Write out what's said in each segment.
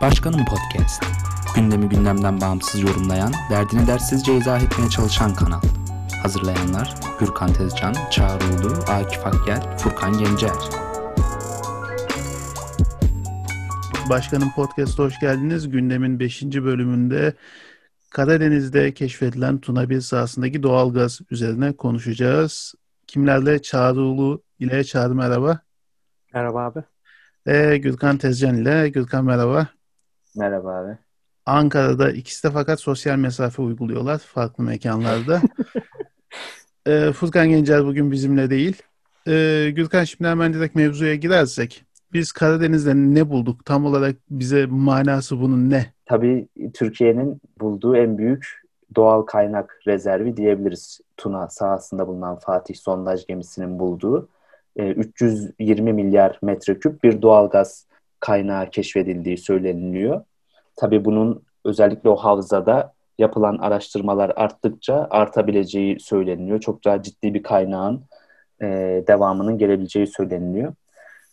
Başkanım Podcast. Gündemi gündemden bağımsız yorumlayan, derdini dersizce izah etmeye çalışan kanal. Hazırlayanlar Gürkan Tezcan, Çağrı Ulu, Akif Akgel, Furkan Gencer. Başkanım Podcast'a hoş geldiniz. Gündemin 5. bölümünde Karadeniz'de keşfedilen Tuna 1 sahasındaki doğalgaz üzerine konuşacağız. Kimlerle? Çağrı Ulu ile Çağrı merhaba. Merhaba abi. Ve Gürkan Tezcan ile Gürkan merhaba. Merhaba abi. Ankara'da ikisi de fakat sosyal mesafe uyguluyorlar farklı mekanlarda. ee, Furkan Gencer bugün bizimle değil. Ee, Gürkan şimdi hemen direkt mevzuya girersek. Biz Karadeniz'de ne bulduk? Tam olarak bize manası bunun ne? Tabii Türkiye'nin bulduğu en büyük doğal kaynak rezervi diyebiliriz. Tuna sahasında bulunan Fatih sondaj gemisinin bulduğu e, 320 milyar metreküp bir doğal gaz kaynağı keşfedildiği söyleniliyor. Tabii bunun özellikle o havzada yapılan araştırmalar arttıkça artabileceği söyleniyor. Çok daha ciddi bir kaynağın e, devamının gelebileceği söyleniliyor.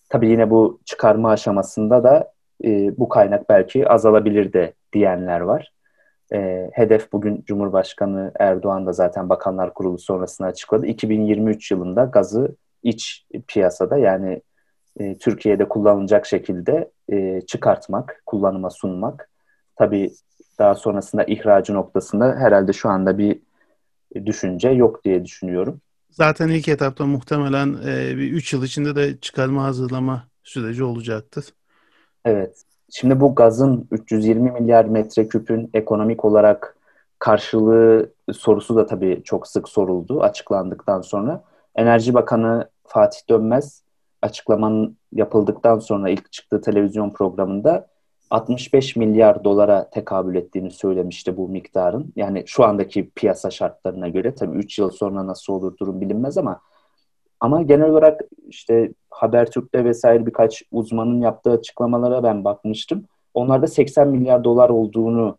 Tabii yine bu çıkarma aşamasında da e, bu kaynak belki azalabilir de diyenler var. E, hedef bugün Cumhurbaşkanı Erdoğan da zaten Bakanlar Kurulu sonrasında açıkladı. 2023 yılında gazı iç piyasada yani e, Türkiye'de kullanılacak şekilde e, çıkartmak, kullanıma sunmak. Tabii daha sonrasında ihracı noktasında herhalde şu anda bir düşünce yok diye düşünüyorum. Zaten ilk etapta muhtemelen e, bir 3 yıl içinde de çıkarma hazırlama süreci olacaktır. Evet. Şimdi bu gazın 320 milyar metreküpün ekonomik olarak karşılığı sorusu da tabii çok sık soruldu açıklandıktan sonra. Enerji Bakanı Fatih Dönmez açıklamanın yapıldıktan sonra ilk çıktığı televizyon programında 65 milyar dolara tekabül ettiğini söylemişti bu miktarın. Yani şu andaki piyasa şartlarına göre tabii 3 yıl sonra nasıl olur durum bilinmez ama ama genel olarak işte Habertürk'te vesaire birkaç uzmanın yaptığı açıklamalara ben bakmıştım. Onlarda 80 milyar dolar olduğunu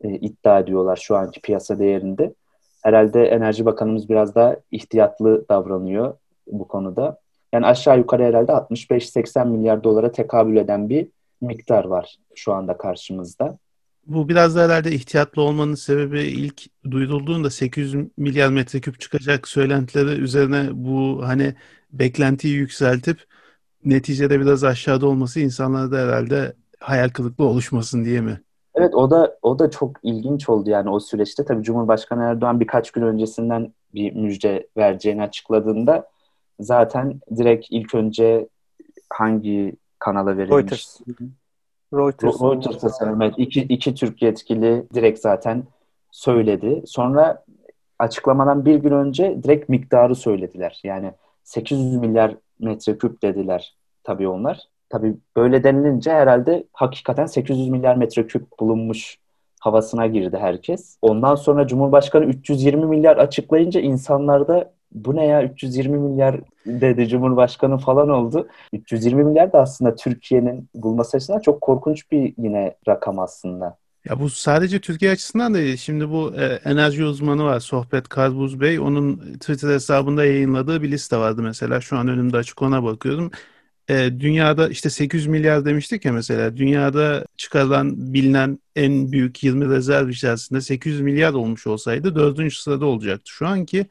e, iddia ediyorlar şu anki piyasa değerinde. Herhalde Enerji Bakanımız biraz daha ihtiyatlı davranıyor bu konuda. Yani aşağı yukarı herhalde 65-80 milyar dolara tekabül eden bir miktar var şu anda karşımızda. Bu biraz da herhalde ihtiyatlı olmanın sebebi ilk duyurulduğunda 800 milyar metreküp çıkacak söylentileri üzerine bu hani beklentiyi yükseltip neticede biraz aşağıda olması insanlarda herhalde hayal kırıklığı oluşmasın diye mi? Evet o da o da çok ilginç oldu yani o süreçte. Tabii Cumhurbaşkanı Erdoğan birkaç gün öncesinden bir müjde vereceğini açıkladığında zaten direkt ilk önce hangi kanala verilmiş? Reuters. Reuters. Reuters'a sanırım. iki, iki Türk yetkili direkt zaten söyledi. Sonra açıklamadan bir gün önce direkt miktarı söylediler. Yani 800 milyar metreküp dediler tabii onlar. Tabii böyle denilince herhalde hakikaten 800 milyar metreküp bulunmuş havasına girdi herkes. Ondan sonra Cumhurbaşkanı 320 milyar açıklayınca insanlarda bu ne ya 320 milyar dedi Cumhurbaşkanı falan oldu. 320 milyar da aslında Türkiye'nin bulması açısından çok korkunç bir yine rakam aslında. Ya bu sadece Türkiye açısından değil. Şimdi bu e, enerji uzmanı var Sohbet Karbuz Bey. Onun Twitter hesabında yayınladığı bir liste vardı mesela. Şu an önümde açık ona bakıyorum. E, dünyada işte 800 milyar demiştik ya mesela. Dünyada çıkarılan bilinen en büyük 20 rezerv içerisinde 800 milyar olmuş olsaydı dördüncü sırada olacaktı. Şu anki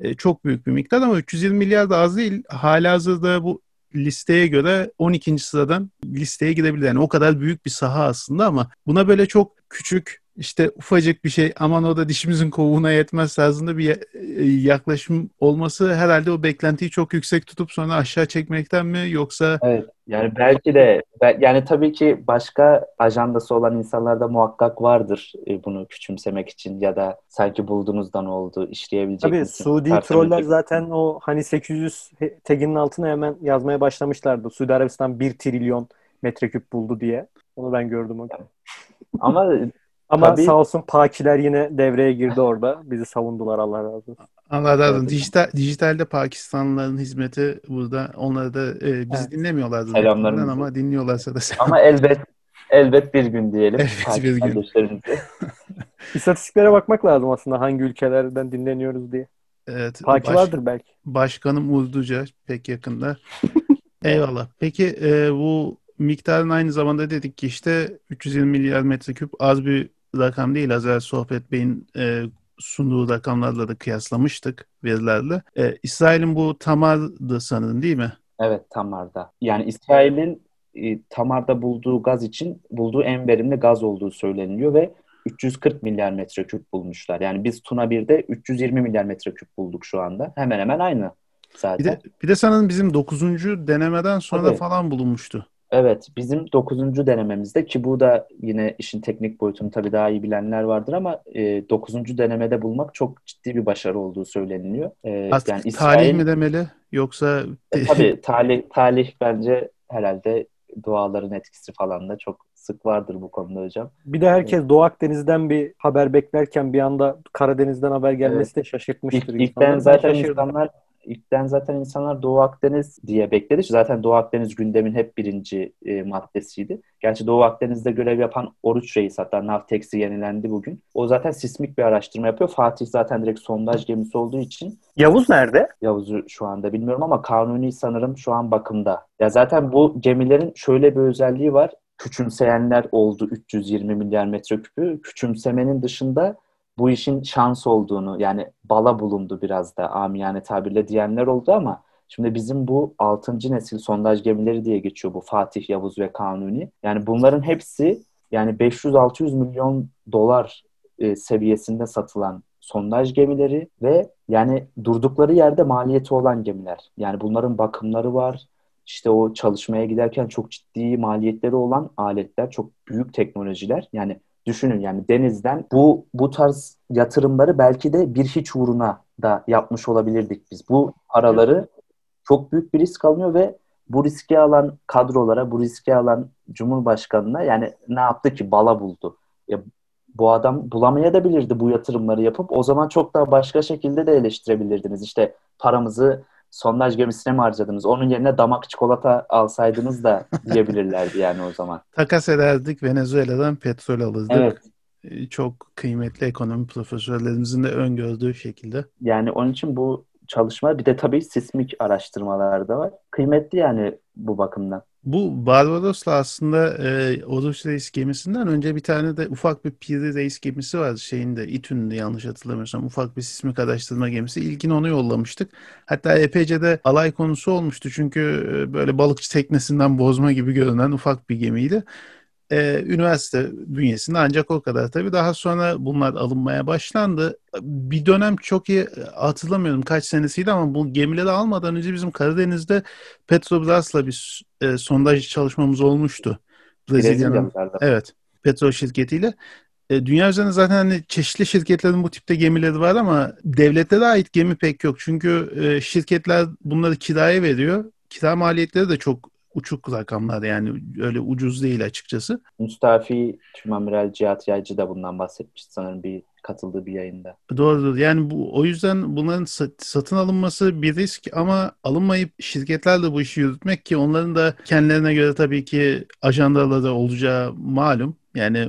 e, çok büyük bir miktar ama 320 milyar da az değil. Halihazırda bu listeye göre 12. sıradan listeye girebilir. Yani o kadar büyük bir saha aslında ama buna böyle çok küçük işte ufacık bir şey aman o da dişimizin kovuğuna yetmez tarzında bir e, yaklaşım olması herhalde o beklentiyi çok yüksek tutup sonra aşağı çekmekten mi yoksa Evet yani belki de yani tabii ki başka ajandası olan insanlarda muhakkak vardır e, bunu küçümsemek için ya da sanki bulduğunuzdan oldu işleyebilecek Tabii misin? Suudi troller zaten o hani 800 taginin altına hemen yazmaya başlamışlardı. Suudi Arabistan 1 trilyon metreküp buldu diye. Onu ben gördüm o gün. Ama Ama Tabii- sağ olsun Pakiler yine devreye girdi orada. Bizi savundular Allah razı olsun. Allah razı olsun. Dijital, dijitalde Pakistanlıların hizmeti burada. Onları da e, bizi Evet. dinlemiyorlardı. Selamlarımızı. muhtemelen Ama dinliyorlarsa da selam. ama elbet elbet bir gün diyelim. Elbet bir gün. İstatistiklere bakmak lazım aslında hangi ülkelerden dinleniyoruz diye. Evet, Paki baş- vardır belki. Başkanım Urduca pek yakında. Eyvallah. Peki e, bu miktarın aynı zamanda dedik ki işte 320 milyar metreküp az bir rakam değil. Az evvel Sohbet Bey'in e, sunduğu rakamlarla da kıyaslamıştık verilerle. E, İsrail'in bu Tamar'dı sanırım değil mi? Evet Tamar'da. Yani İsrail'in e, Tamar'da bulduğu gaz için bulduğu en verimli gaz olduğu söyleniliyor ve 340 milyar metreküp bulmuşlar. Yani biz Tuna 1'de 320 milyar metreküp bulduk şu anda. Hemen hemen aynı zaten. Bir de, bir de sanırım bizim 9. denemeden sonra Tabii. falan bulunmuştu. Evet, bizim 9. denememizde ki bu da yine işin teknik boyutunu tabii daha iyi bilenler vardır ama e, 9. denemede bulmak çok ciddi bir başarı olduğu söyleniliyor. E, Artık yani talih İsrail, mi demeli yoksa e, tabii talih, talih bence herhalde duaların etkisi falan da çok sık vardır bu konuda hocam. Bir de herkes Doğu Akdeniz'den bir haber beklerken bir anda Karadeniz'den haber gelmesi de şaşırtmıştır İlk, ilkten Ben zaten şaşırdım. insanlar ilkten zaten insanlar Doğu Akdeniz diye bekledi. Zaten Doğu Akdeniz gündemin hep birinci e, maddesiydi. Gerçi Doğu Akdeniz'de görev yapan Oruç Reis hatta Navtex'i yenilendi bugün. O zaten sismik bir araştırma yapıyor. Fatih zaten direkt sondaj gemisi olduğu için Yavuz nerede? Yavuz'u şu anda bilmiyorum ama Kanuni sanırım şu an bakımda. Ya zaten bu gemilerin şöyle bir özelliği var. Küçümseyenler oldu 320 milyar metreküpü. Küçümsemenin dışında bu işin şans olduğunu yani bala bulundu biraz da amiyane tabirle diyenler oldu ama şimdi bizim bu 6. nesil sondaj gemileri diye geçiyor bu Fatih, Yavuz ve Kanuni. Yani bunların hepsi yani 500-600 milyon dolar e, seviyesinde satılan sondaj gemileri ve yani durdukları yerde maliyeti olan gemiler. Yani bunların bakımları var. İşte o çalışmaya giderken çok ciddi maliyetleri olan aletler, çok büyük teknolojiler. Yani düşünün yani denizden bu bu tarz yatırımları belki de bir hiç uğruna da yapmış olabilirdik biz. Bu paraları çok büyük bir risk alınıyor ve bu riski alan kadrolara, bu riski alan Cumhurbaşkanına yani ne yaptı ki bala buldu. Ya bu adam bulamayabilirdi bu yatırımları yapıp o zaman çok daha başka şekilde de eleştirebilirdiniz. İşte paramızı sondaj gemisine mi harcadınız? Onun yerine damak çikolata alsaydınız da diyebilirlerdi yani o zaman. takas ederdik Venezuela'dan petrol alırdık. Evet. E, Çok kıymetli ekonomi profesörlerimizin de öngördüğü şekilde. Yani onun için bu çalışma bir de tabii sismik araştırmalar da var. Kıymetli yani bu bakımdan. Bu Barbaros'la aslında e, Oruç Reis gemisinden önce bir tane de ufak bir Piri Reis gemisi vardı şeyinde İTÜ'nde yanlış hatırlamıyorsam ufak bir sismik araştırma gemisi. İlkini onu yollamıştık. Hatta epeyce de alay konusu olmuştu çünkü e, böyle balıkçı teknesinden bozma gibi görünen ufak bir gemiydi. E, üniversite bünyesinde ancak o kadar tabii. Daha sonra bunlar alınmaya başlandı. Bir dönem çok iyi hatırlamıyorum kaç senesiydi ama bu gemileri almadan önce bizim Karadeniz'de Petrobras'la bir e, sondaj çalışmamız olmuştu. Brezilya'nın evet petrol şirketiyle. E, dünya üzerinde zaten hani çeşitli şirketlerin bu tipte gemileri var ama devletlere ait gemi pek yok. Çünkü e, şirketler bunları kiraya veriyor. Kira maliyetleri de çok uçuk rakamlar yani öyle ucuz değil açıkçası. Müstafi Tümamiral Cihat Yaycı da bundan bahsetmişti sanırım bir katıldığı bir yayında. Doğrudur. Yani bu o yüzden bunların sa- satın alınması bir risk ama alınmayıp şirketlerle bu işi yürütmek ki onların da kendilerine göre tabii ki ajandaları olacağı malum. Yani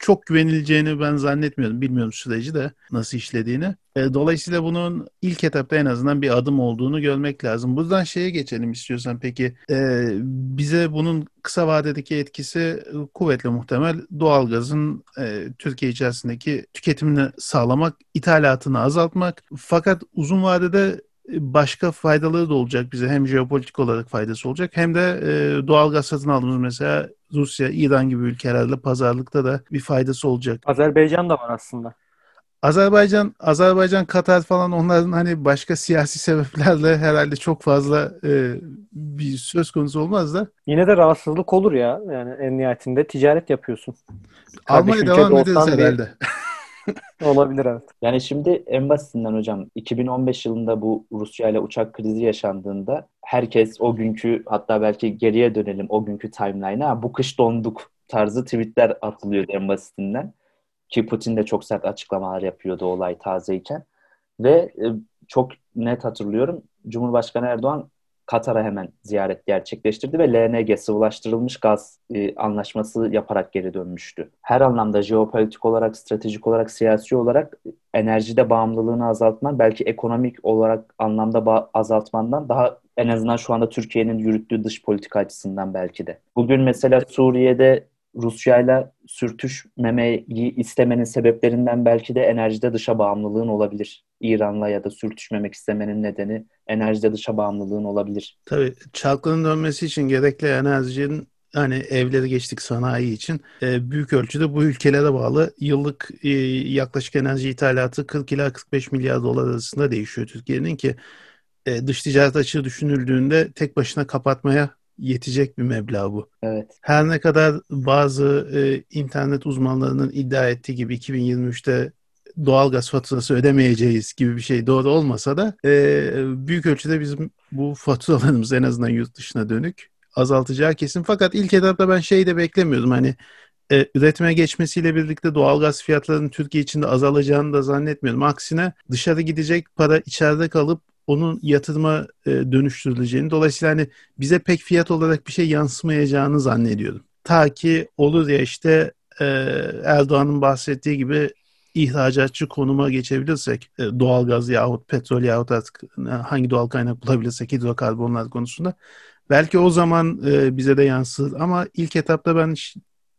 çok güvenileceğini ben zannetmiyorum. Bilmiyorum süreci de nasıl işlediğini. E, Dolayısıyla bunun ilk etapta en azından bir adım olduğunu görmek lazım. Buradan şeye geçelim istiyorsan peki. E, bize bunun kısa vadedeki etkisi e, kuvvetle muhtemel doğalgazın e, Türkiye içerisindeki tüketimini sağlamak, ithalatını azaltmak. Fakat uzun vadede e, başka faydaları da olacak bize. Hem jeopolitik olarak faydası olacak hem de e, doğalgaz satın aldığımız mesela Rusya, İran gibi ülkelerle pazarlıkta da bir faydası olacak. Azerbaycan da var aslında. Azerbaycan, Azerbaycan, Katar falan onların hani başka siyasi sebeplerle herhalde çok fazla e, bir söz konusu olmaz da Yine de rahatsızlık olur ya. Yani en nihayetinde ticaret yapıyorsun. almaya Kardeş devam ederiz herhalde. Olabilir evet. Yani şimdi en basitinden hocam 2015 yılında bu Rusya ile uçak krizi yaşandığında herkes o günkü hatta belki geriye dönelim o günkü timeline'a bu kış donduk tarzı tweetler atılıyordu en basitinden. Ki Putin de çok sert açıklamalar yapıyordu olay tazeyken. Ve e, çok net hatırlıyorum Cumhurbaşkanı Erdoğan Katar'a hemen ziyaret gerçekleştirdi ve LNG sıvılaştırılmış gaz e, anlaşması yaparak geri dönmüştü. Her anlamda jeopolitik olarak, stratejik olarak, siyasi olarak enerjide bağımlılığını azaltman belki ekonomik olarak anlamda azaltmandan daha en azından şu anda Türkiye'nin yürüttüğü dış politika açısından belki de. Bugün mesela Suriye'de Rusya ile sürtüşmemeyi istemenin sebeplerinden belki de enerjide dışa bağımlılığın olabilir. İran'la ya da sürtüşmemek istemenin nedeni enerjide dışa bağımlılığın olabilir. Tabii çarkların dönmesi için gerekli enerjinin hani evleri geçtik sanayi için e, büyük ölçüde bu ülkelere bağlı yıllık e, yaklaşık enerji ithalatı 40 ila 45 milyar dolar arasında değişiyor Türkiye'nin ki e, dış ticaret açığı düşünüldüğünde tek başına kapatmaya yetecek bir meblağ bu. Evet. Her ne kadar bazı e, internet uzmanlarının iddia ettiği gibi 2023'te doğal gaz faturası ödemeyeceğiz gibi bir şey doğru olmasa da e, büyük ölçüde bizim bu faturalarımız en azından yurt dışına dönük azaltacağı kesin. Fakat ilk etapta ben şey de beklemiyordum hani e, üretime geçmesiyle birlikte doğal gaz fiyatlarının Türkiye içinde azalacağını da zannetmiyordum. Aksine dışarı gidecek para içeride kalıp onun yatırıma e, dönüştürüleceğini dolayısıyla hani bize pek fiyat olarak bir şey yansımayacağını zannediyordum. Ta ki olur ya işte e, Erdoğan'ın bahsettiği gibi ihracatçı konuma geçebilirsek e, doğalgaz yahut petrol yahut artık hangi doğal kaynak bulabilirsek hidrokarbonlar konusunda belki o zaman e, bize de yansır ama ilk etapta ben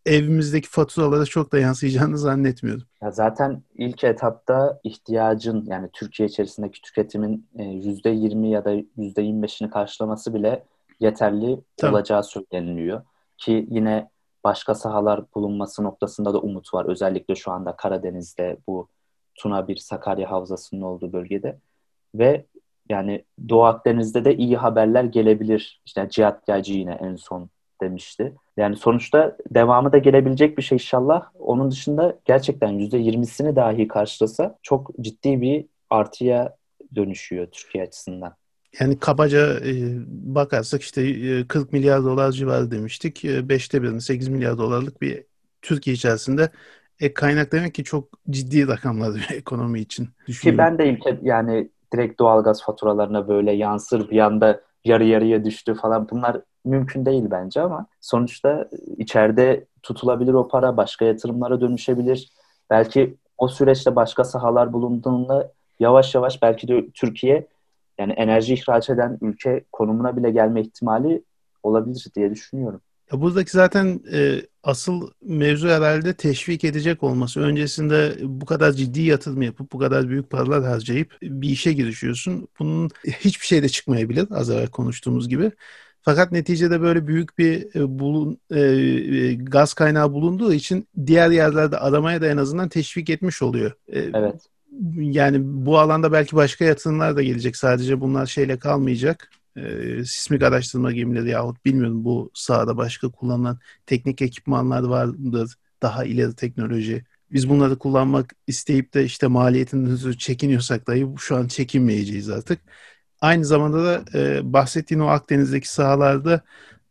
evimizdeki faturalara çok da yansıyacağını zannetmiyordum. Ya zaten ilk etapta ihtiyacın yani Türkiye içerisindeki tüketimin %20 e, ya da %25'ini karşılaması bile yeterli Tabii. olacağı söyleniliyor. Ki yine başka sahalar bulunması noktasında da umut var. Özellikle şu anda Karadeniz'de bu Tuna bir Sakarya Havzası'nın olduğu bölgede. Ve yani Doğu Akdeniz'de de iyi haberler gelebilir. İşte Cihat Yaycı yine en son demişti. Yani sonuçta devamı da gelebilecek bir şey inşallah. Onun dışında gerçekten %20'sini dahi karşılasa çok ciddi bir artıya dönüşüyor Türkiye açısından. Yani kabaca e, bakarsak işte e, 40 milyar dolar civarı demiştik. E, beşte birini 8 milyar dolarlık bir Türkiye içerisinde e, kaynak demek ki çok ciddi rakamlar ekonomi için. Ki ben de ilk yani direkt doğalgaz faturalarına böyle yansır bir anda yarı yarıya düştü falan bunlar mümkün değil bence ama sonuçta içeride tutulabilir o para başka yatırımlara dönüşebilir. Belki o süreçte başka sahalar bulunduğunda yavaş yavaş belki de Türkiye yani enerji ihraç eden ülke konumuna bile gelme ihtimali olabilir diye düşünüyorum. Ya buradaki zaten e, asıl mevzu herhalde teşvik edecek olması. Öncesinde bu kadar ciddi yatırım yapıp bu kadar büyük paralar harcayıp bir işe girişiyorsun. Bunun hiçbir şey de çıkmayabilir az evvel konuştuğumuz gibi. Fakat neticede böyle büyük bir e, bulun, e, e, gaz kaynağı bulunduğu için diğer yerlerde aramaya da en azından teşvik etmiş oluyor. E, evet. Yani bu alanda belki başka yatırımlar da gelecek. Sadece bunlar şeyle kalmayacak. E, sismik araştırma gemileri yahut bilmiyorum bu sahada başka kullanılan teknik ekipmanlar vardır. Daha ileri teknoloji. Biz bunları kullanmak isteyip de işte maliyetinden çekiniyorsak dahi şu an çekinmeyeceğiz artık. Aynı zamanda da e, bahsettiğin o Akdeniz'deki sahalarda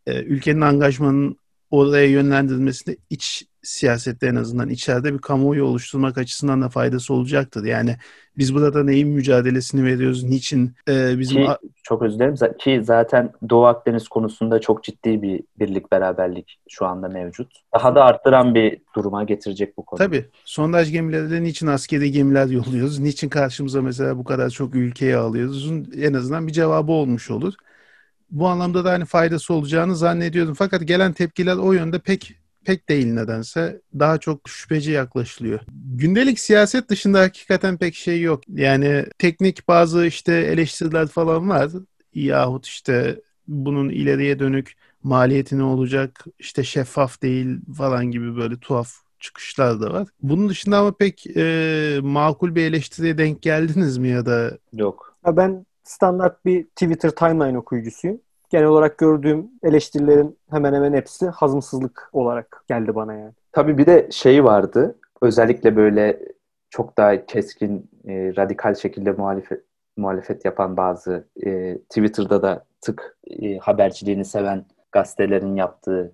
e, ülkenin angajmanının oraya yönlendirilmesinde iç siyasette en azından içeride bir kamuoyu oluşturmak açısından da faydası olacaktır. Yani biz burada neyin mücadelesini veriyoruz, niçin e, bizim... Ki, çok özür dilerim ki zaten Doğu Akdeniz konusunda çok ciddi bir birlik beraberlik şu anda mevcut. Daha da arttıran bir duruma getirecek bu konu. Tabii. Sondaj gemilerinde niçin askeri gemiler yolluyoruz, niçin karşımıza mesela bu kadar çok ülkeye alıyoruz en azından bir cevabı olmuş olur. Bu anlamda da hani faydası olacağını zannediyordum. Fakat gelen tepkiler o yönde pek pek değil nedense. Daha çok şüpheci yaklaşılıyor. Gündelik siyaset dışında hakikaten pek şey yok. Yani teknik bazı işte eleştiriler falan var. Yahut işte bunun ileriye dönük maliyeti ne olacak, işte şeffaf değil falan gibi böyle tuhaf çıkışlar da var. Bunun dışında ama pek e, makul bir eleştiriye denk geldiniz mi ya da? Yok. Ya ben standart bir Twitter timeline okuyucusuyum genel olarak gördüğüm eleştirilerin hemen hemen hepsi hazımsızlık olarak geldi bana yani. Tabii bir de şey vardı. Özellikle böyle çok daha keskin, e, radikal şekilde muhalefet muhalefet yapan bazı e, Twitter'da da tık e, haberciliğini seven gazetelerin yaptığı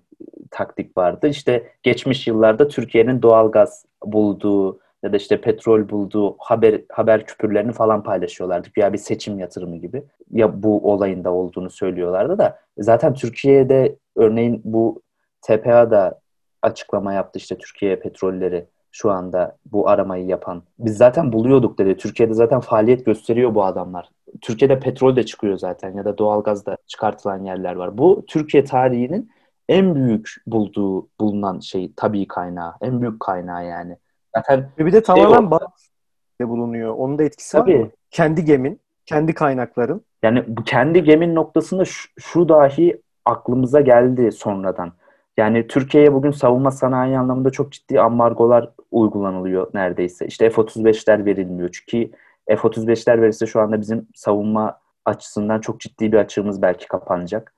taktik vardı. İşte geçmiş yıllarda Türkiye'nin doğal gaz bulduğu ya da işte petrol bulduğu haber haber küpürlerini falan paylaşıyorlardı. Ya bir seçim yatırımı gibi. Ya bu olayında olduğunu söylüyorlardı da zaten Türkiye'de örneğin bu TPA da açıklama yaptı işte Türkiye petrolleri şu anda bu aramayı yapan. Biz zaten buluyorduk dedi. Türkiye'de zaten faaliyet gösteriyor bu adamlar. Türkiye'de petrol de çıkıyor zaten ya da doğalgaz da çıkartılan yerler var. Bu Türkiye tarihinin en büyük bulduğu bulunan şey tabii kaynağı. En büyük kaynağı yani. Zaten Ve bir de tamamen Şey o- bağımsız bulunuyor. Onun da etkisi var Tabii. mı? Kendi gemin, kendi kaynakların. Yani bu kendi gemin noktasında şu, şu dahi aklımıza geldi sonradan. Yani Türkiye'ye bugün savunma sanayi anlamında çok ciddi ambargolar uygulanılıyor neredeyse. İşte F-35'ler verilmiyor. Çünkü F-35'ler verirse şu anda bizim savunma açısından çok ciddi bir açığımız belki kapanacak.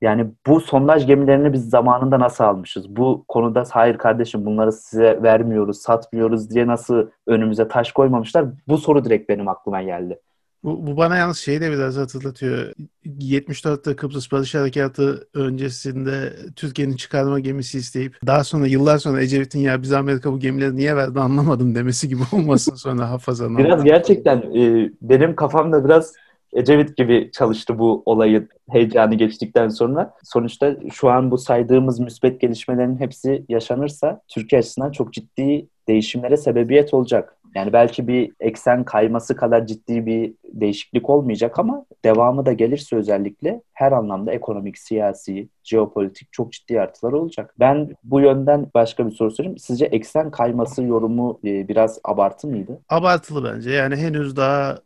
Yani bu sondaj gemilerini biz zamanında nasıl almışız? Bu konuda hayır kardeşim bunları size vermiyoruz, satmıyoruz diye nasıl önümüze taş koymamışlar? Bu soru direkt benim aklıma geldi. Bu, bu bana yalnız şeyi de biraz hatırlatıyor. 74'te Kıbrıs Barış Harekatı öncesinde Türkiye'nin çıkarma gemisi isteyip daha sonra yıllar sonra Ecevit'in ya bize Amerika bu gemileri niye verdi anlamadım demesi gibi olmasın sonra hafızanın. Biraz gerçekten e, benim kafamda biraz Ecevit gibi çalıştı bu olayın heyecanı geçtikten sonra. Sonuçta şu an bu saydığımız müspet gelişmelerin hepsi yaşanırsa Türkiye açısından çok ciddi değişimlere sebebiyet olacak. Yani belki bir eksen kayması kadar ciddi bir değişiklik olmayacak ama devamı da gelirse özellikle her anlamda ekonomik, siyasi, jeopolitik çok ciddi artılar olacak. Ben bu yönden başka bir soru sorayım. Sizce eksen kayması yorumu e, biraz abartı mıydı? Abartılı bence. Yani henüz daha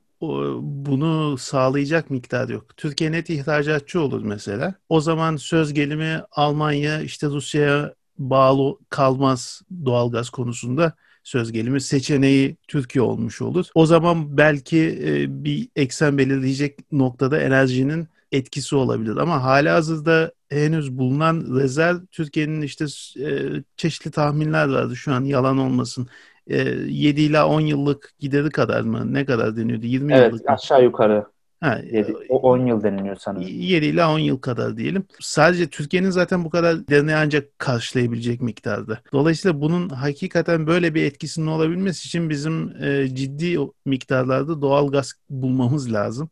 bunu sağlayacak miktar yok. Türkiye net ihracatçı olur mesela. O zaman söz gelimi Almanya işte Rusya'ya bağlı kalmaz doğalgaz konusunda söz gelimi seçeneği Türkiye olmuş olur. O zaman belki e, bir eksen belirleyecek noktada enerjinin etkisi olabilir. Ama halihazırda henüz bulunan rezerv Türkiye'nin işte e, çeşitli tahminler vardı şu an yalan olmasın. E, 7 ila 10 yıllık gideri kadar mı? Ne kadar deniyordu? 20 Evet yıllık mı? aşağı yukarı Ha, Yedi- o 10 yıl deniliyor sanırım. 7 ila 10 yıl kadar diyelim. Sadece Türkiye'nin zaten bu kadar değerini ancak karşılayabilecek miktarda. Dolayısıyla bunun hakikaten böyle bir etkisinin olabilmesi için bizim e, ciddi miktarlarda doğal gaz bulmamız lazım.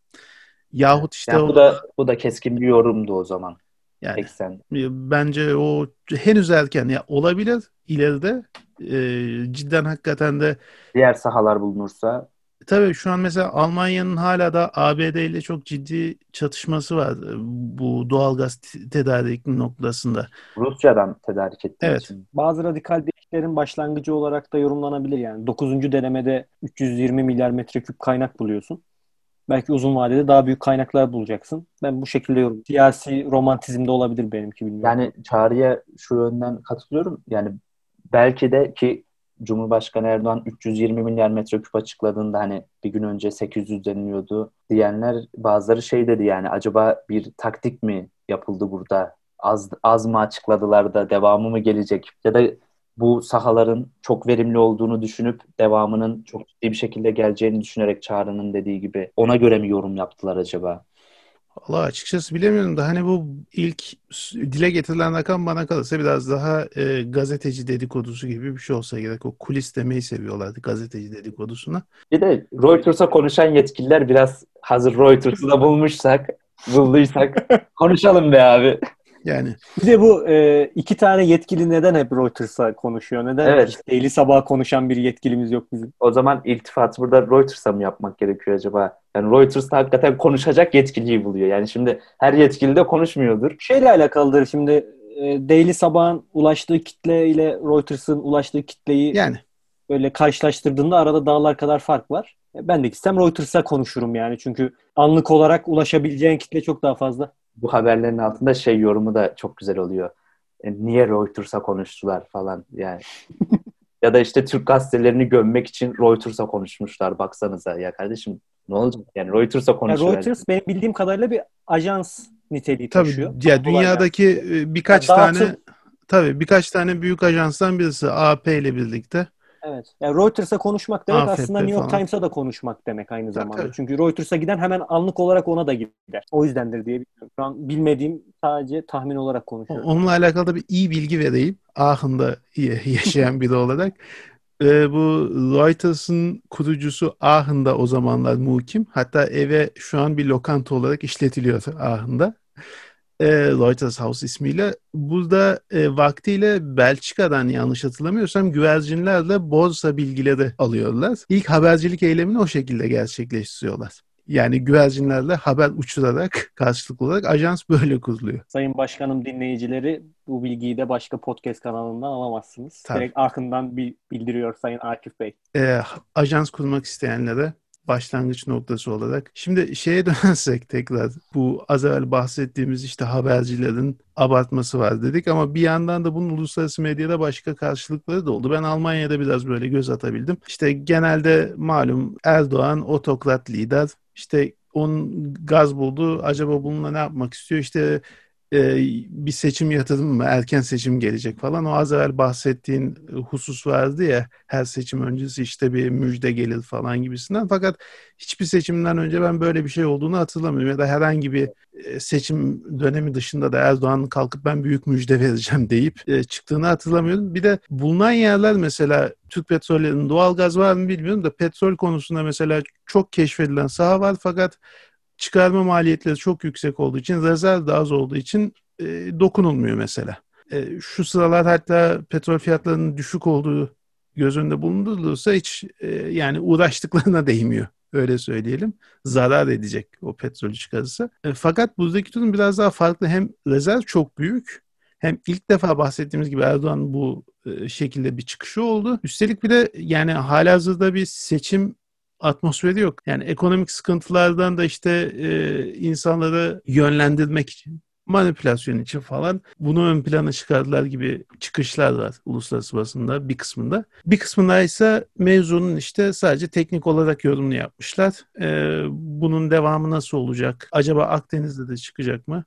Yahut işte Yani bu da bu da keskin bir yorumdu o zaman. Yani Eksen. e, bence o henüz erken ya olabilir ileride E, cidden hakikaten de Diğer sahalar bulunursa Tabii şu an mesela Almanya'nın hala da ABD ile çok ciddi çatışması var e, bu doğalgaz t- tedariki noktasında. Rusya'dan tedarik ettiği Evet. için. Bazı radikal değişiklerin başlangıcı olarak da yorumlanabilir yani. 9. denemede 320 milyar metreküp kaynak buluyorsun. Belki uzun vadede daha büyük kaynaklar bulacaksın. Ben bu şekilde yorum. Siyasi romantizm de olabilir benimki bilmiyorum. Yani çağrıya şu yönden katılıyorum. Yani belki de ki Cumhurbaşkanı Erdoğan 320 milyar metreküp açıkladığında hani bir gün önce 800 deniliyordu diyenler bazıları şey dedi yani acaba bir taktik mi yapıldı burada? Az, az mı açıkladılar da devamı mı gelecek? Ya da bu sahaların çok verimli olduğunu düşünüp devamının çok ciddi bir şekilde geleceğini düşünerek Çağrı'nın dediği gibi ona göre mi yorum yaptılar acaba? Allah açıkçası bilemiyorum da hani bu ilk dile getirilen rakam bana kalırsa biraz daha e, gazeteci dedikodusu gibi bir şey olsa gerek. O kulis demeyi seviyorlardı gazeteci dedikodusuna. Bir de Reuters'a konuşan yetkililer biraz hazır Reuters'ı da bulmuşsak, bulduysak konuşalım be abi. Yani Bir de bu e, iki tane yetkili neden hep Reuters'a konuşuyor? Neden Evet. hiç Daily Sabah konuşan bir yetkilimiz yok bizim? O zaman iltifatı burada Reuters'a mı yapmak gerekiyor acaba? Yani Reuters hakikaten konuşacak yetkiliyi buluyor. Yani şimdi her yetkili de konuşmuyordur. Şeyle alakalıdır şimdi e, Daily Sabah'ın ulaştığı kitle ile Reuters'ın ulaştığı kitleyi yani böyle karşılaştırdığında arada dağlar kadar fark var. E, Ben de gitsem Reuters'a konuşurum yani. Çünkü anlık olarak ulaşabileceğin kitle çok daha fazla. Bu haberlerin altında şey yorumu da çok güzel oluyor. E, niye Reuters'a konuştular falan yani. ya da işte Türk gazetelerini gömmek için Reuters'a konuşmuşlar baksanıza. Ya kardeşim ne olacak? Yani Reuters'a Yani konuşuyor. Reuters benim bildiğim kadarıyla bir ajans niteliği tabii taşıyor. ya dünyadaki e, birkaç Yani tane dağıtım- tabii birkaç tane büyük ajanstan birisi AP ile birlikte. Evet. Yani Reuters'a konuşmak demek AFP aslında New York falan. Times'a da konuşmak demek aynı Tabii, zamanda. tabii. Çünkü Reuters'a giden hemen anlık olarak ona da gider. O yüzdendir diye biliyorum. Şu an bilmediğim sadece tahmin olarak konuşuyorum. Onunla alakalı da bir iyi bilgi vereyim. Aachen'da yaşayan biri olarak. e, bu Reuters'ın kurucusu Aachen'da o zamanlar muhkim. Hatta eve şu an bir lokanta olarak işletiliyor Aachen'da. E, Reuters House ismiyle. Burada e, vaktiyle Belçika'dan yanlış hatırlamıyorsam güvercinlerle borsa bilgileri alıyorlar. İlk habercilik eylemini o şekilde gerçekleştiriyorlar. Yani güvercinlerle haber uçurarak karşılıklı olarak ajans böyle kuruluyor. Sayın Başkanım dinleyicileri bu bilgiyi de başka podcast kanalından alamazsınız. Tabii. Direkt arkından bildiriyor Sayın Akif Bey. E, ajans kurmak isteyenlere başlangıç noktası olarak. Şimdi şeye dönersek tekrar bu az evvel bahsettiğimiz işte habercilerin abartması var dedik ama bir yandan da bunun uluslararası medyada başka karşılıkları da oldu. Ben Almanya'da biraz böyle göz atabildim. İşte genelde malum Erdoğan otokrat lider. İşte onun gaz buldu. Acaba bununla ne yapmak istiyor? İşte e, bir seçim yatırım mı? Erken seçim gelecek falan. O az evvel bahsettiğin husus vardı ya her seçim öncesi işte bir müjde gelir falan gibisinden. Fakat hiçbir seçimden önce ben böyle bir şey olduğunu hatırlamıyorum. Ya da herhangi bir e, seçim dönemi dışında da Erdoğan'ın kalkıp ben büyük müjde vereceğim deyip e, çıktığını hatırlamıyorum. Bir de bulunan yerler mesela Türk petrollerinin doğal gaz var mı bilmiyorum da petrol konusunda mesela çok keşfedilen saha var fakat çıkarma maliyetleri çok yüksek olduğu için, rezerv de az olduğu için e, dokunulmuyor mesela. E, şu sıralar hatta petrol fiyatlarının düşük olduğu göz önünde bulundurulursa hiç e, yani uğraştıklarına değmiyor. Öyle söyleyelim. Zarar edecek o petrolü çıkarırsa. E, fakat buradaki durum biraz daha farklı. Hem rezerv çok büyük hem ilk defa bahsettiğimiz gibi Erdoğan bu e, şekilde bir çıkışı oldu. Üstelik bir de yani halihazırda bir seçim atmosferi yok. Yani ekonomik sıkıntılardan da işte e, insanları yönlendirmek için manipülasyon için falan bunu ön plana çıkardılar gibi çıkışlar var uluslararası basında bir kısmında. Bir kısmında ise mevzunun işte sadece teknik olarak yorumunu yapmışlar. Ee, bunun devamı nasıl olacak? Acaba Akdeniz'de de çıkacak mı?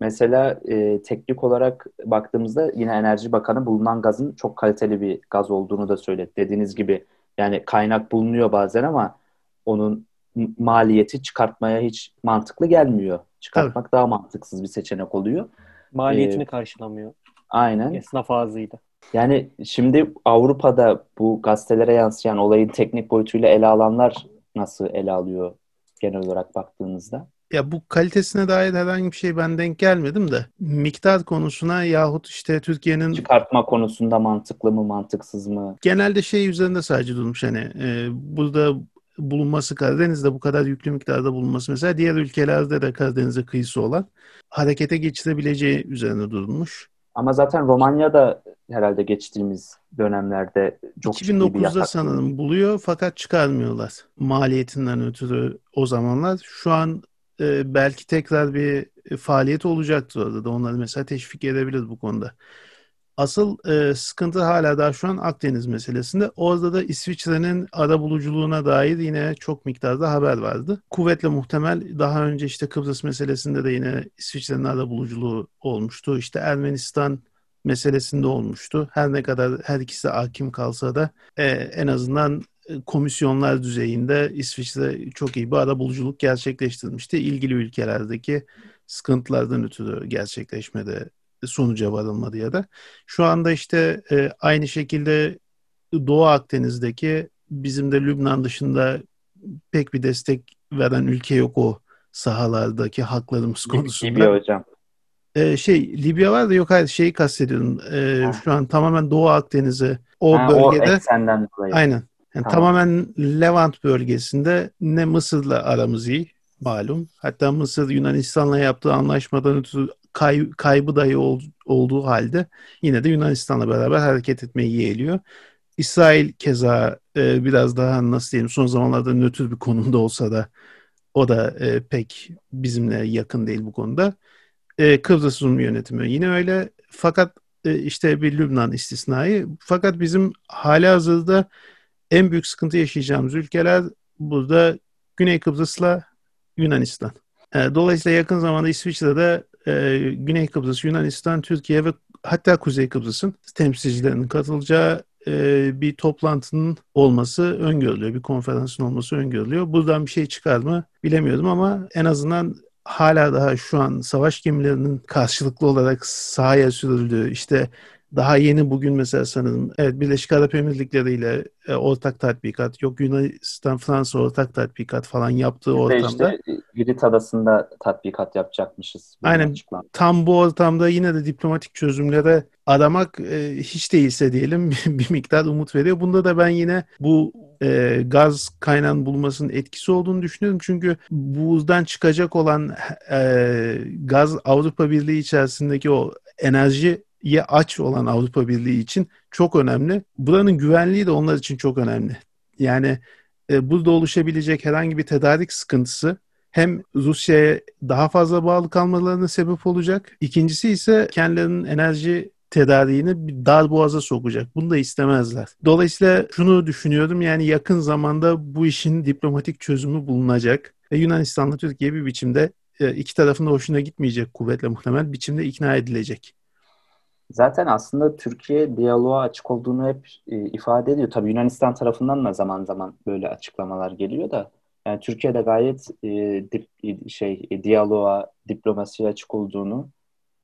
Mesela e, teknik olarak baktığımızda yine Enerji Bakanı bulunan gazın çok kaliteli bir gaz olduğunu da söyledi. Dediğiniz gibi yani kaynak bulunuyor bazen ama onun maliyeti çıkartmaya hiç mantıklı gelmiyor. Çıkartmak Tabii. daha mantıksız bir seçenek oluyor. Maliyetini ee, karşılamıyor. Aynen. Esnaf ağzıydı. Yani şimdi Avrupa'da bu gazetelere yansıyan olayın teknik boyutuyla ele alanlar nasıl ele alıyor genel olarak baktığınızda? Ya bu kalitesine dair herhangi bir şey ben denk gelmedim de miktar konusuna yahut işte Türkiye'nin çıkartma konusunda mantıklı mı mantıksız mı? Genelde şey üzerinde sadece durmuş hani e, burada bulunması Karadeniz'de bu kadar yüklü miktarda bulunması mesela diğer ülkelerde de Karadeniz'e kıyısı olan harekete geçirebileceği üzerine durmuş. Ama zaten Romanya'da herhalde geçtiğimiz dönemlerde çok 2009'da sanırım buluyor fakat çıkarmıyorlar. Maliyetinden ötürü o zamanlar. Şu an e, belki tekrar bir faaliyet olacaktır orada da onları mesela teşvik edebiliriz bu konuda. Asıl e, sıkıntı hala daha şu an Akdeniz meselesinde. Orada da İsviçre'nin ara buluculuğuna dair yine çok miktarda haber vardı. Kuvvetle muhtemel daha önce işte Kıbrıs meselesinde de yine İsviçre'nin ara buluculuğu olmuştu. İşte Ermenistan meselesinde olmuştu. Her ne kadar her ikisi hakim kalsa da e, en azından komisyonlar düzeyinde İsviçre çok iyi bir ara buluculuk gerçekleştirmişti. İlgili ülkelerdeki sıkıntılardan ötürü gerçekleşmede sonuca varılmadı ya da. Şu anda işte e, aynı şekilde Doğu Akdeniz'deki bizim de Lübnan dışında pek bir destek veren ülke yok o sahalardaki haklarımız konusunda. Libya hocam. Ee, şey Libya var da yok hayır şeyi kastediyorum. Ee, şu an tamamen Doğu Akdeniz'e o ha, bölgede. O eksenden dolayı. Aynen. Yani tamam. Tamamen Levant bölgesinde ne Mısır'la aramız iyi malum. Hatta Mısır Yunanistan'la yaptığı anlaşmadan ötürü kay, kaybı dahi ol, olduğu halde yine de Yunanistan'la beraber hareket etmeyi yeğliyor. İsrail keza e, biraz daha nasıl diyelim son zamanlarda nötr bir konumda olsa da o da e, pek bizimle yakın değil bu konuda. E, Kıbrıs Rum yönetimi yine öyle. Fakat e, işte bir Lübnan istisnai. Fakat bizim hali hazırda en büyük sıkıntı yaşayacağımız ülkeler burada Güney Kıbrıs'la Yunanistan. E, dolayısıyla yakın zamanda İsviçre'de e, Güney Kıbrıs, Yunanistan, Türkiye ve hatta Kuzey Kıbrıs'ın temsilcilerinin katılacağı e, bir toplantının olması öngörülüyor. Bir konferansın olması öngörülüyor. Buradan bir şey çıkar mı bilemiyorum ama en azından hala daha şu an savaş gemilerinin karşılıklı olarak sahaya sürüldüğü işte Daha yeni bugün mesela sanırım evet Birleşik Arap Emirlikleri ile e, ortak tatbikat yok Yunanistan Fransa ortak tatbikat falan yaptığı Biz ortamda işte Girit Adası'nda tatbikat yapacakmışız. Aynen. açıklandı. tam bu ortamda yine de diplomatik çözümlere aramak e, hiç değilse diyelim bir miktar umut veriyor. Bunda da ben yine bu e, gaz kaynağının bulmasının etkisi olduğunu düşünüyorum. Çünkü buzdan çıkacak olan e, gaz Avrupa Birliği içerisindeki o enerjiye aç olan Avrupa Birliği için çok önemli. Buranın güvenliği de onlar için çok önemli. Yani e, burada oluşabilecek herhangi bir tedarik sıkıntısı hem Rusya'ya daha fazla bağlı kalmalarına sebep olacak. İkincisi ise kendilerinin enerji tedariğini bir dar boğaza sokacak. Bunu da istemezler. Dolayısıyla şunu düşünüyorum yani yakın zamanda bu işin diplomatik çözümü bulunacak. Ve Yunanistan'la Türkiye bir biçimde e, iki tarafın da hoşuna gitmeyecek kuvvetle muhtemel biçimde ikna edilecek. Zaten aslında Türkiye diyaloğa açık olduğunu hep e, ifade ediyor. Tabii Yunanistan tarafından da zaman zaman böyle açıklamalar geliyor da yani Türkiye'de gayet e, dip, e, şey e, diyaloğa, diplomasiye açık olduğunu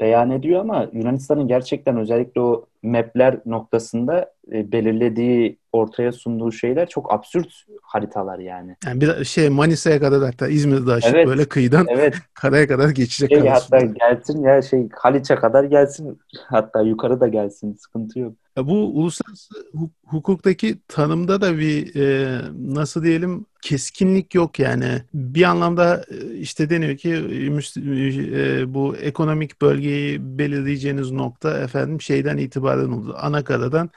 beyan ediyor ama Yunanistan'ın gerçekten özellikle o mapler noktasında e, belirlediği, ortaya sunduğu şeyler çok absürt haritalar yani. Yani bir şey Manisa'ya kadar hatta İzmir'de aşıp Evet. böyle kıyıdan Evet, karaya kadar geçecek şey, hatta gelsin ya şey Haliç'e kadar gelsin. Hatta yukarı da gelsin. Sıkıntı yok. Ya Bu uluslararası hu- hukuktaki tanımda da bir e, nasıl diyelim keskinlik yok yani. Bir anlamda e, işte deniyor ki e, bu ekonomik bölgeyi belirleyeceğiniz nokta efendim şeyden itibaren olur. Anakaradan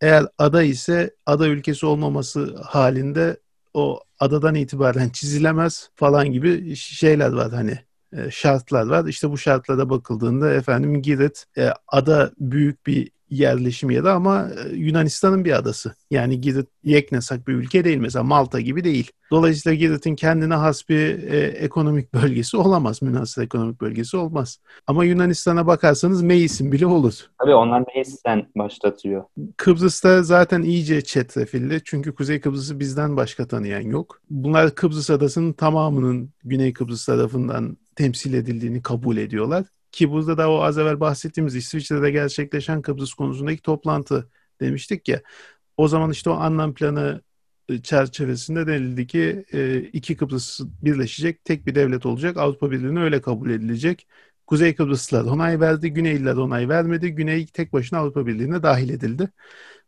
eğer ada ise ada ülkesi olmaması halinde o adadan itibaren çizilemez falan gibi şeyler var hani e, şartlar var. İşte bu şartlara bakıldığında efendim Girit e, ada büyük bir yerleşim yeri ama e, Yunanistan'ın bir adası. Yani Girit yeknesak bir ülke değil mesela Malta gibi değil. Dolayısıyla Girit'in kendine has bir e, ekonomik bölgesi olamaz. Münhasır ekonomik bölgesi olmaz. Ama Yunanistan'a bakarsanız Meis'in bile olur. Tabii onlar Meis'ten başlatıyor. Kıbrıs'ta zaten iyice çetrefilli. Çünkü Kuzey Kıbrıs'ı bizden başka tanıyan yok. Bunlar Kıbrıs adasının tamamının Güney Kıbrıs tarafından temsil edildiğini kabul ediyorlar. Ki burada da o az evvel bahsettiğimiz İsviçre'de gerçekleşen Kıbrıs konusundaki toplantı demiştik ya. O zaman işte o anlam planı e, çerçevesinde denildi ki e, iki Kıbrıs birleşecek, tek bir devlet olacak. Avrupa Birliği'ne öyle kabul edilecek. Kuzey Kıbrıslılar onay verdi, Güneyliler onay vermedi. Güney tek başına Avrupa Birliği'ne dahil edildi.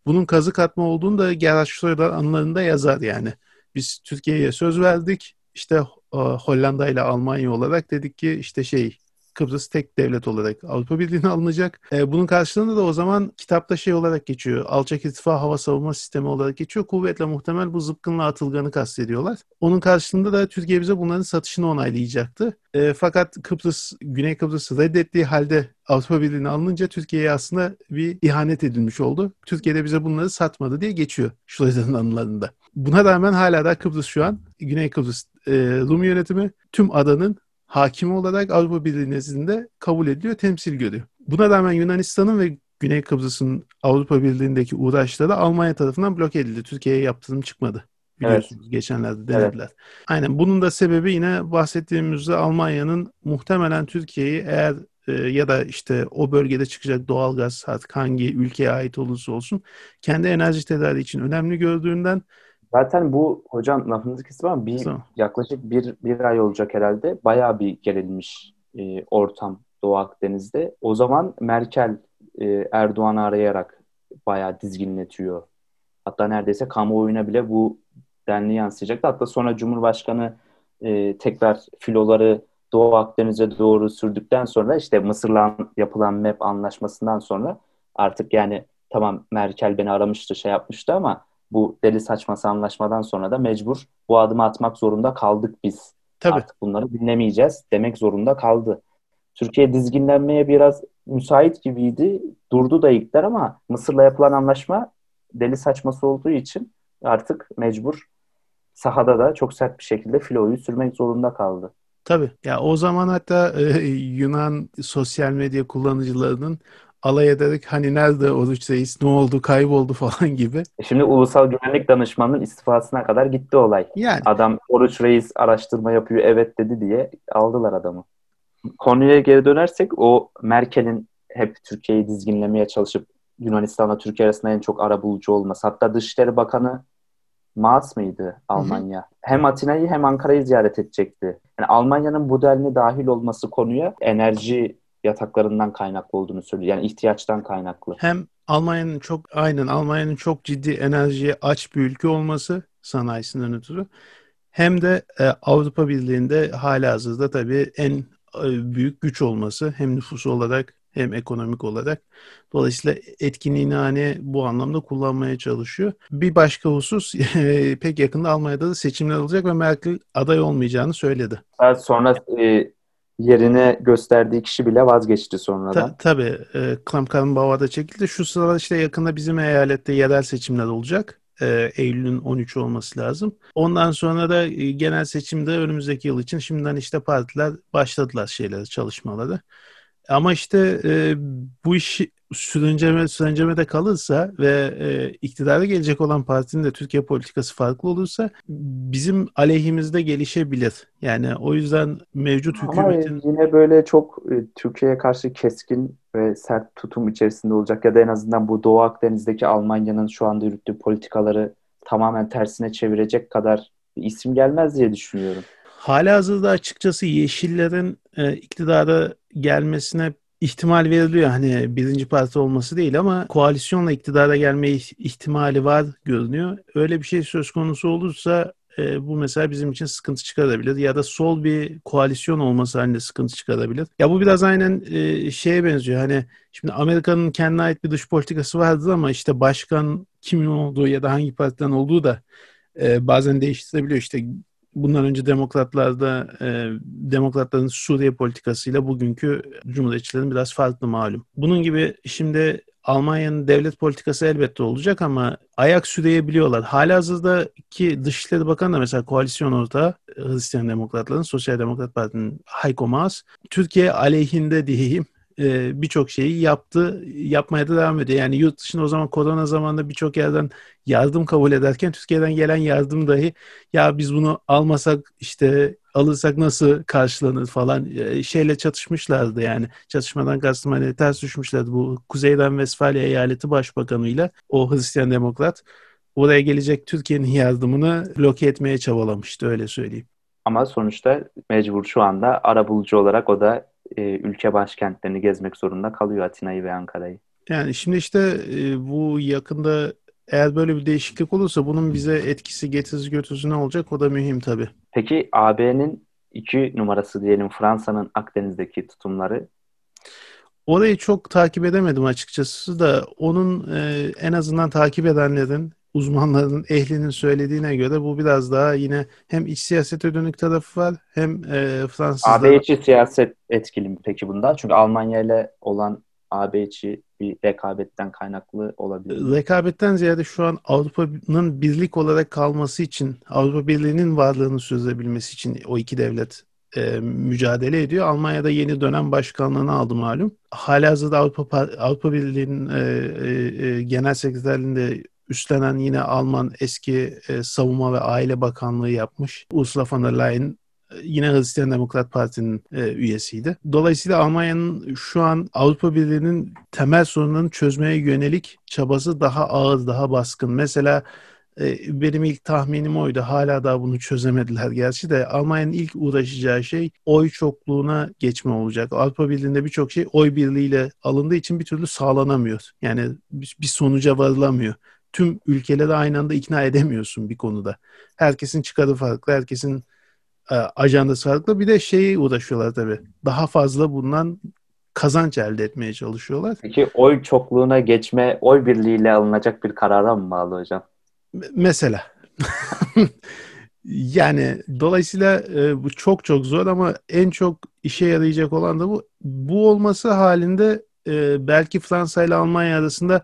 Bunun kazık atma olduğunu da Gerhard Schröder anılarında yazar yani. Biz Türkiye'ye söz verdik. İşte e, Hollanda ile Almanya olarak dedik ki işte şey Kıbrıs tek devlet olarak Avrupa Birliği'ne alınacak. E, bunun karşılığında da o zaman kitapta şey olarak geçiyor. Alçak irtifa hava savunma sistemi olarak geçiyor. Kuvvetle muhtemel bu zıpkınla atılganı kastediyorlar. Onun karşılığında da Türkiye bize bunların satışını onaylayacaktı. E, fakat Kıbrıs, Güney Kıbrıs'ı reddettiği halde Avrupa Birliği'ne alınınca Türkiye'ye aslında bir ihanet edilmiş oldu. Türkiye de bize bunları satmadı diye geçiyor Schröder'in anılarında. Buna rağmen hala da Kıbrıs şu an Güney Kıbrıs e, Rum yönetimi tüm adanın hakimi olarak Avrupa Birliği nezdinde kabul ediliyor, temsil görüyor. Buna rağmen Yunanistan'ın ve Güney Kıbrıs'ın Avrupa Birliği'ndeki uğraşları Almanya tarafından bloke edildi. Türkiye'ye yaptırım çıkmadı. Biliyorsunuz geçenlerde denediler. Aynen bunun da sebebi yine bahsettiğimiz üzere Almanya'nın muhtemelen Türkiye'yi eğer e, ya da işte o bölgede çıkacak doğalgaz artık hangi ülkeye ait olursa olsun kendi enerji tedariği için önemli gördüğünden Zaten bu hocam lafınızı kestim ama bir Tamam. yaklaşık bir, bir ay olacak herhalde. Bayağı bir gerilmiş e, ortam Doğu Akdeniz'de. O zaman Merkel e, Erdoğan'ı arayarak bayağı dizginletiyor. Hatta neredeyse kamuoyuna bile bu denli yansıyacaktı. Hatta sonra Cumhurbaşkanı e, tekrar filoları Doğu Akdeniz'e doğru sürdükten sonra işte Mısır'la yapılan MEP anlaşmasından sonra artık yani tamam Merkel beni aramıştı şey yapmıştı ama bu deli saçması anlaşmadan sonra da mecbur bu adımı atmak zorunda kaldık biz. tabii Artık bunları dinlemeyeceğiz demek zorunda kaldı. Türkiye dizginlenmeye biraz müsait gibiydi. Durdu da ilkler ama Mısır'la yapılan anlaşma deli saçması olduğu için artık mecbur sahada da çok sert bir şekilde filoyu sürmek zorunda kaldı. Tabii. Ya o zaman hatta e, Yunan sosyal medya kullanıcılarının alay ederek hani nerede Oruç Reis ne oldu kayboldu falan gibi. E Şimdi Ulusal Güvenlik Danışmanı'nın istifasına kadar gitti olay. Yani Adam Oruç Reis araştırma yapıyor evet dedi diye aldılar adamı. Konuya geri dönersek o Merkel'in hep Türkiye'yi dizginlemeye çalışıp Yunanistan'la Türkiye arasında en çok ara bulucu olması. Hatta Dışişleri Bakanı Maas mıydı Almanya? Hı hı. Hem Atina'yı hem Ankara'yı ziyaret edecekti. Yani Almanya'nın bu denli dahil olması konuya enerji yataklarından kaynaklı olduğunu söylüyor. Yani ihtiyaçtan kaynaklı. Hem Almanya'nın çok aynen Almanya'nın çok ciddi enerjiye aç bir ülke olması sanayisinden ötürü hem de e, Avrupa Birliği'nde hala hazırda tabii en e, büyük güç olması hem nüfus olarak hem ekonomik olarak. Dolayısıyla etkinliğini hani bu anlamda kullanmaya çalışıyor. Bir başka husus pek yakında Almanya'da da seçimler olacak ve Merkel aday olmayacağını söyledi. Sonra e, yerine gösterdiği kişi bile vazgeçti sonradan. Ta, tabii. E, Klamkarenbauer'da çekildi. Şu sırada işte yakında bizim eyalette yerel seçimler olacak. E, Eylül'ün 13 olması lazım. Ondan sonra da e, genel seçimde önümüzdeki yıl için şimdiden işte partiler başladılar şeyleri, çalışmaları. Ama işte e, bu iş sürünceme, sürüncemede kalırsa ve e, iktidara gelecek olan partinin de Türkiye politikası farklı olursa bizim aleyhimizde gelişebilir. Yani o yüzden mevcut hükümetin... Ama yine böyle çok e, Türkiye'ye karşı keskin ve sert tutum içerisinde olacak ya da en azından bu Doğu Akdeniz'deki Almanya'nın şu anda yürüttüğü politikaları tamamen tersine çevirecek kadar isim gelmez diye düşünüyorum. Hala hazırda açıkçası Yeşillerin e, iktidara gelmesine ihtimal veriliyor. Hani birinci parti olması değil ama koalisyonla iktidara gelme ihtimali var görünüyor. Öyle bir şey söz konusu olursa e, bu mesela bizim için sıkıntı çıkarabilir ya da sol bir koalisyon olması halinde sıkıntı çıkarabilir. Ya bu biraz aynen e, şeye benziyor. Hani şimdi Amerika'nın kendine ait bir dış politikası vardır ama işte başkan kimin olduğu ya da hangi partiden olduğu da e, bazen değiştirebiliyor. İşte bundan önce demokratlarda e, demokratların Suriye politikasıyla bugünkü cumhuriyetçilerin biraz farklı malum. Bunun gibi şimdi Almanya'nın devlet politikası elbette olacak ama ayak süreyebiliyorlar. Halihazırdaki Dışişleri Bakanı da mesela koalisyon ortağı Hristiyan Demokratların, Sosyal Demokrat Parti'nin Heiko Maas, Türkiye aleyhinde diyeyim e, birçok şeyi yaptı, yapmaya da devam ediyor. Yani yurt dışında o zaman korona zamanında birçok yerden yardım kabul ederken Türkiye'den gelen yardım dahi ya biz bunu almasak işte alırsak nasıl karşılanır falan e, şeyle çatışmışlardı yani. Çatışmadan kastım hani ters düşmüşlerdi bu Kuzeyden Westfalia eyaleti başbakanıyla o Hristiyan Demokrat oraya gelecek Türkiye'nin yardımını bloke etmeye çabalamıştı öyle söyleyeyim. Ama sonuçta mecbur şu anda arabulucu olarak o da e, ülke başkentlerini gezmek zorunda kalıyor Atina'yı ve Ankara'yı. Yani şimdi işte e, bu yakında eğer böyle bir değişiklik olursa bunun bize etkisi getirisi götürüsü ne olacak o da mühim tabii. Peki AB'nin iki numarası diyelim Fransa'nın Akdeniz'deki tutumları Orayı çok takip edemedim açıkçası da onun e, en azından takip edenlerin uzmanların, ehlinin söylediğine göre bu biraz daha yine hem iç siyasete dönük tarafı var hem e, Fransızlar... AB içi siyaset etkili mi peki bunda? Çünkü Almanya ile olan AB içi bir rekabetten kaynaklı olabilir. Rekabetten ziyade şu an Avrupa'nın birlik olarak kalması için, Avrupa Birliği'nin varlığını sürdürebilmesi için o iki devlet e, mücadele ediyor. Almanya'da yeni dönem başkanlığını aldı malum. Halihazırda Avrupa Avrupa Birliği'nin e, e, e, genel sekreterliğinde üstlenen yine Alman eski e, savunma ve aile bakanlığı yapmış. Ursula von der Leyen e, yine Hristiyan Demokrat Parti'nin e, üyesiydi. Dolayısıyla Almanya'nın şu an Avrupa Birliği'nin temel sorunlarını çözmeye yönelik çabası daha ağır, daha baskın. Mesela e, benim ilk tahminim oydu. Hala daha bunu çözemediler gerçi de Almanya'nın ilk uğraşacağı şey oy çokluğuna geçme olacak. Avrupa Birliği'nde birçok şey oy birliğiyle alındığı için bir türlü sağlanamıyor. Yani bir sonuca varılamıyor tüm ülkeleri aynı anda ikna edemiyorsun bir konuda. Herkesin çıkarı farklı, herkesin e, ajandası farklı. Bir de şeyi uğraşıyorlar tabii. Daha fazla bundan kazanç elde etmeye çalışıyorlar. Peki oy çokluğuna geçme oy birliğiyle alınacak bir karara mı bağlı hocam? Mesela. yani dolayısıyla e, bu çok çok zor ama en çok işe yarayacak olan da bu. Bu olması halinde e, belki Fransa ile Almanya arasında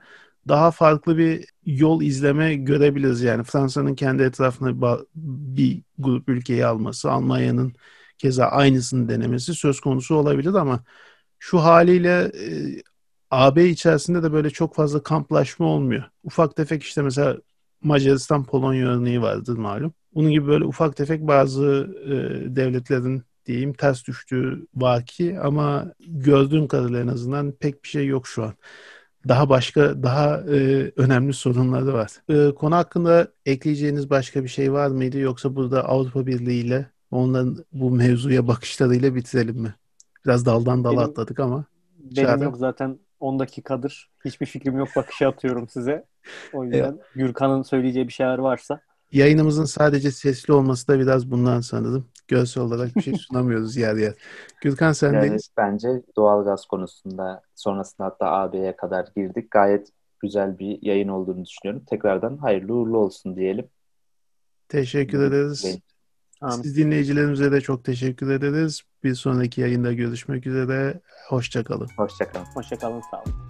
daha farklı bir yol izleme görebiliriz. Yani Fransa'nın kendi etrafına bir grup ülkeyi alması, Almanya'nın keza aynısını denemesi söz konusu olabilir ama şu haliyle e, AB içerisinde de böyle çok fazla kamplaşma olmuyor. Ufak tefek işte mesela Macaristan Polonya örneği vardır malum. Bunun gibi böyle ufak tefek bazı e, devletlerin diyeyim ters düştüğü vaki ama gördüğüm kadarıyla en azından pek bir şey yok şu an. Daha başka, daha e, önemli sorunları var. E, konu hakkında ekleyeceğiniz başka bir şey var mıydı? Yoksa burada Avrupa Birliği ile onların bu mevzuya bakışlarıyla bitirelim mi? Biraz daldan dala Benim- atladık ama. Benim Çağrı? yok zaten 10 dakikadır. Hiçbir fikrim yok bakışı atıyorum size. O yüzden Gürkan'ın söyleyeceği bir şeyler varsa. Yayınımızın sadece sesli olması da biraz bundan sanırım. Görsel olarak bir şey sunamıyoruz yer yer. Gürkan sen Yani de bence doğalgaz konusunda sonrasında hatta AB'ye kadar girdik. Gayet güzel bir yayın olduğunu düşünüyorum. Tekrardan hayırlı uğurlu olsun diyelim. teşekkür ederiz. Amin. Siz dinleyicilerimize de çok teşekkür ederiz. Bir sonraki yayında görüşmek üzere. Hoşçakalın. Hoşçakalın. Hoşçakalın sağ olun.